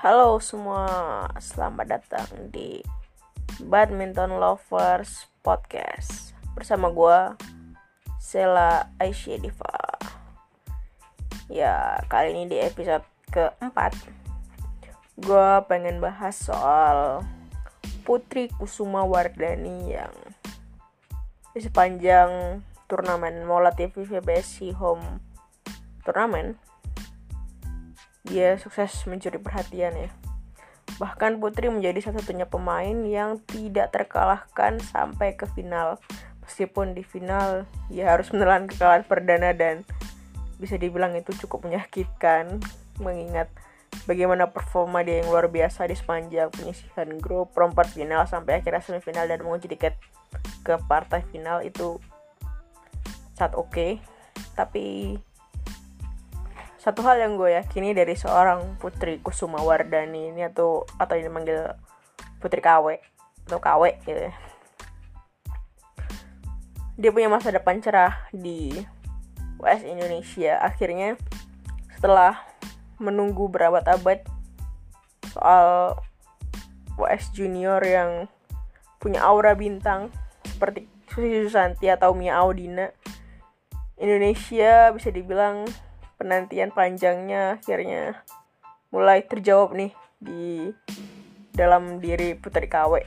Halo semua, selamat datang di Badminton Lovers Podcast bersama gue Sela Aisyah Diva. Ya, kali ini di episode keempat, gue pengen bahas soal Putri Kusuma Wardani yang di sepanjang turnamen Mola TV VBSI Home Turnamen dia sukses mencuri perhatian ya. Bahkan Putri menjadi satu-satunya pemain yang tidak terkalahkan sampai ke final. Meskipun di final ya harus menelan kekalahan perdana dan bisa dibilang itu cukup menyakitkan mengingat bagaimana performa dia yang luar biasa di sepanjang penyisihan grup perempat final sampai akhirnya semifinal dan mengunci tiket ke partai final itu saat oke okay. tapi satu hal yang gue yakini dari seorang Putri Kusuma Wardani ini atau atau ini manggil Putri KW atau KW gitu ya. Dia punya masa depan cerah di WS Indonesia. Akhirnya setelah menunggu berabad-abad soal WS Junior yang punya aura bintang seperti Susi Susanti atau Mia Audina Indonesia bisa dibilang penantian panjangnya akhirnya mulai terjawab nih di dalam diri Putri KW.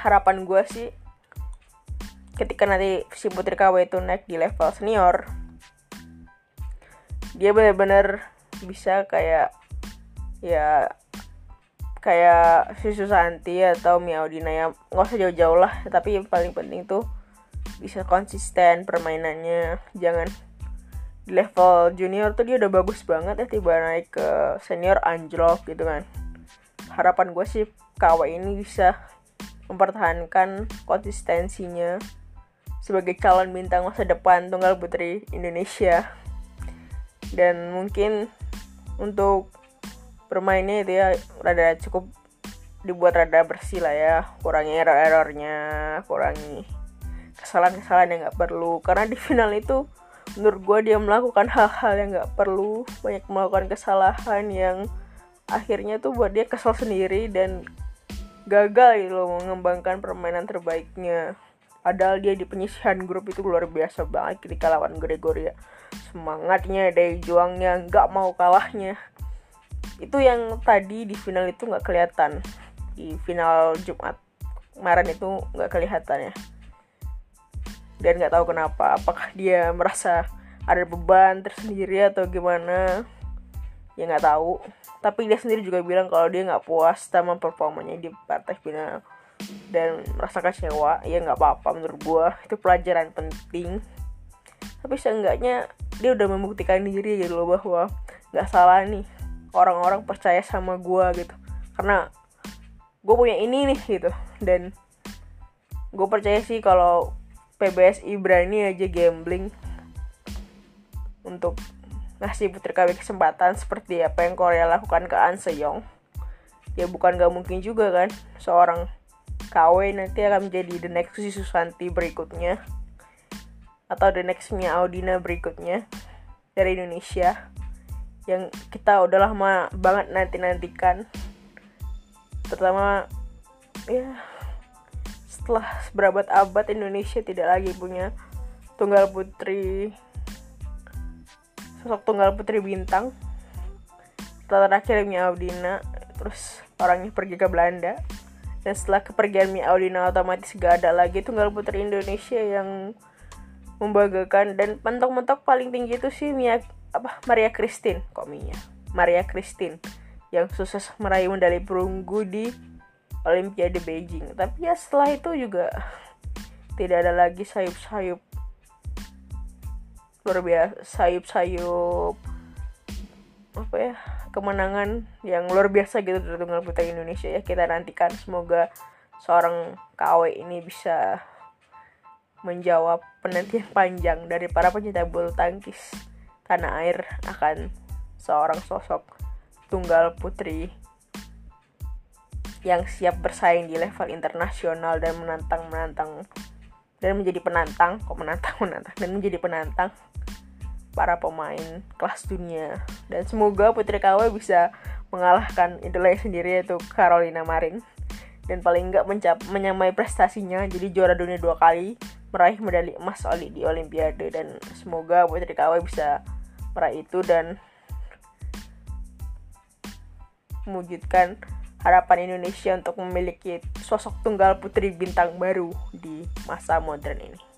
Harapan gue sih ketika nanti si Putri KW itu naik di level senior, dia benar-benar bisa kayak ya kayak si Susanti atau Miaudina ya nggak usah jauh-jauh lah tapi yang paling penting tuh bisa konsisten permainannya jangan di level junior tuh dia udah bagus banget ya tiba naik ke senior anjlok gitu kan. Harapan gue sih KW ini bisa mempertahankan konsistensinya sebagai calon bintang masa depan tunggal putri Indonesia. Dan mungkin untuk bermainnya itu ya rada cukup dibuat rada bersih lah ya kurangi error-errornya kurangi kesalahan-kesalahan yang nggak perlu. Karena di final itu menurut gue dia melakukan hal-hal yang nggak perlu banyak melakukan kesalahan yang akhirnya tuh buat dia kesal sendiri dan gagal gitu loh mengembangkan permainan terbaiknya. Padahal dia di penyisihan grup itu luar biasa banget ketika lawan Gregoria. Semangatnya dari juangnya nggak mau kalahnya. Itu yang tadi di final itu nggak kelihatan. Di final Jumat kemarin itu nggak kelihatan ya dan nggak tahu kenapa. Apakah dia merasa ada beban tersendiri atau gimana? Ya nggak tahu. Tapi dia sendiri juga bilang kalau dia nggak puas sama performanya di partai final dan merasa kecewa. Ya nggak apa-apa menurut gua. Itu pelajaran penting. Tapi seenggaknya dia udah membuktikan diri gitu loh bahwa nggak salah nih. Orang-orang percaya sama gua gitu. Karena gue punya ini nih gitu. Dan gue percaya sih kalau PBSI berani aja gambling untuk ngasih Putri KW kesempatan seperti apa yang Korea lakukan ke An Seyong. Ya bukan gak mungkin juga kan seorang KW nanti akan menjadi the next Susanti berikutnya atau the next Mia Audina berikutnya dari Indonesia yang kita udah lama banget nanti-nantikan. Terutama ya setelah berabad-abad Indonesia tidak lagi punya tunggal putri sosok tunggal putri bintang. Setelah terakhir Mia Audina terus orangnya pergi ke Belanda. Dan setelah kepergian Mia Audina otomatis gak ada lagi tunggal putri Indonesia yang membanggakan. Dan mentok-mentok paling tinggi itu sih Mia apa Maria Christine. Kok Mia? Maria Christine yang sukses meraih medali perunggu di Olimpiade Beijing. Tapi ya setelah itu juga tidak ada lagi sayup-sayup. Luar biasa sayup-sayup apa ya kemenangan yang luar biasa gitu dari tunggal putra Indonesia. Ya kita nantikan. Semoga seorang KW ini bisa menjawab penantian panjang dari para pencinta bulu tangkis. Tanah air akan seorang sosok tunggal putri yang siap bersaing di level internasional dan menantang menantang dan menjadi penantang. Kok menantang menantang? Dan menjadi penantang para pemain kelas dunia. Dan semoga Putri KW bisa mengalahkan idolanya sendiri yaitu Carolina Marin. Dan paling enggak mencap menyamai prestasinya jadi juara dunia dua kali meraih medali emas oli di Olimpiade. Dan semoga Putri KW bisa meraih itu dan mewujudkan harapan Indonesia untuk memiliki sosok tunggal putri bintang baru di masa modern ini.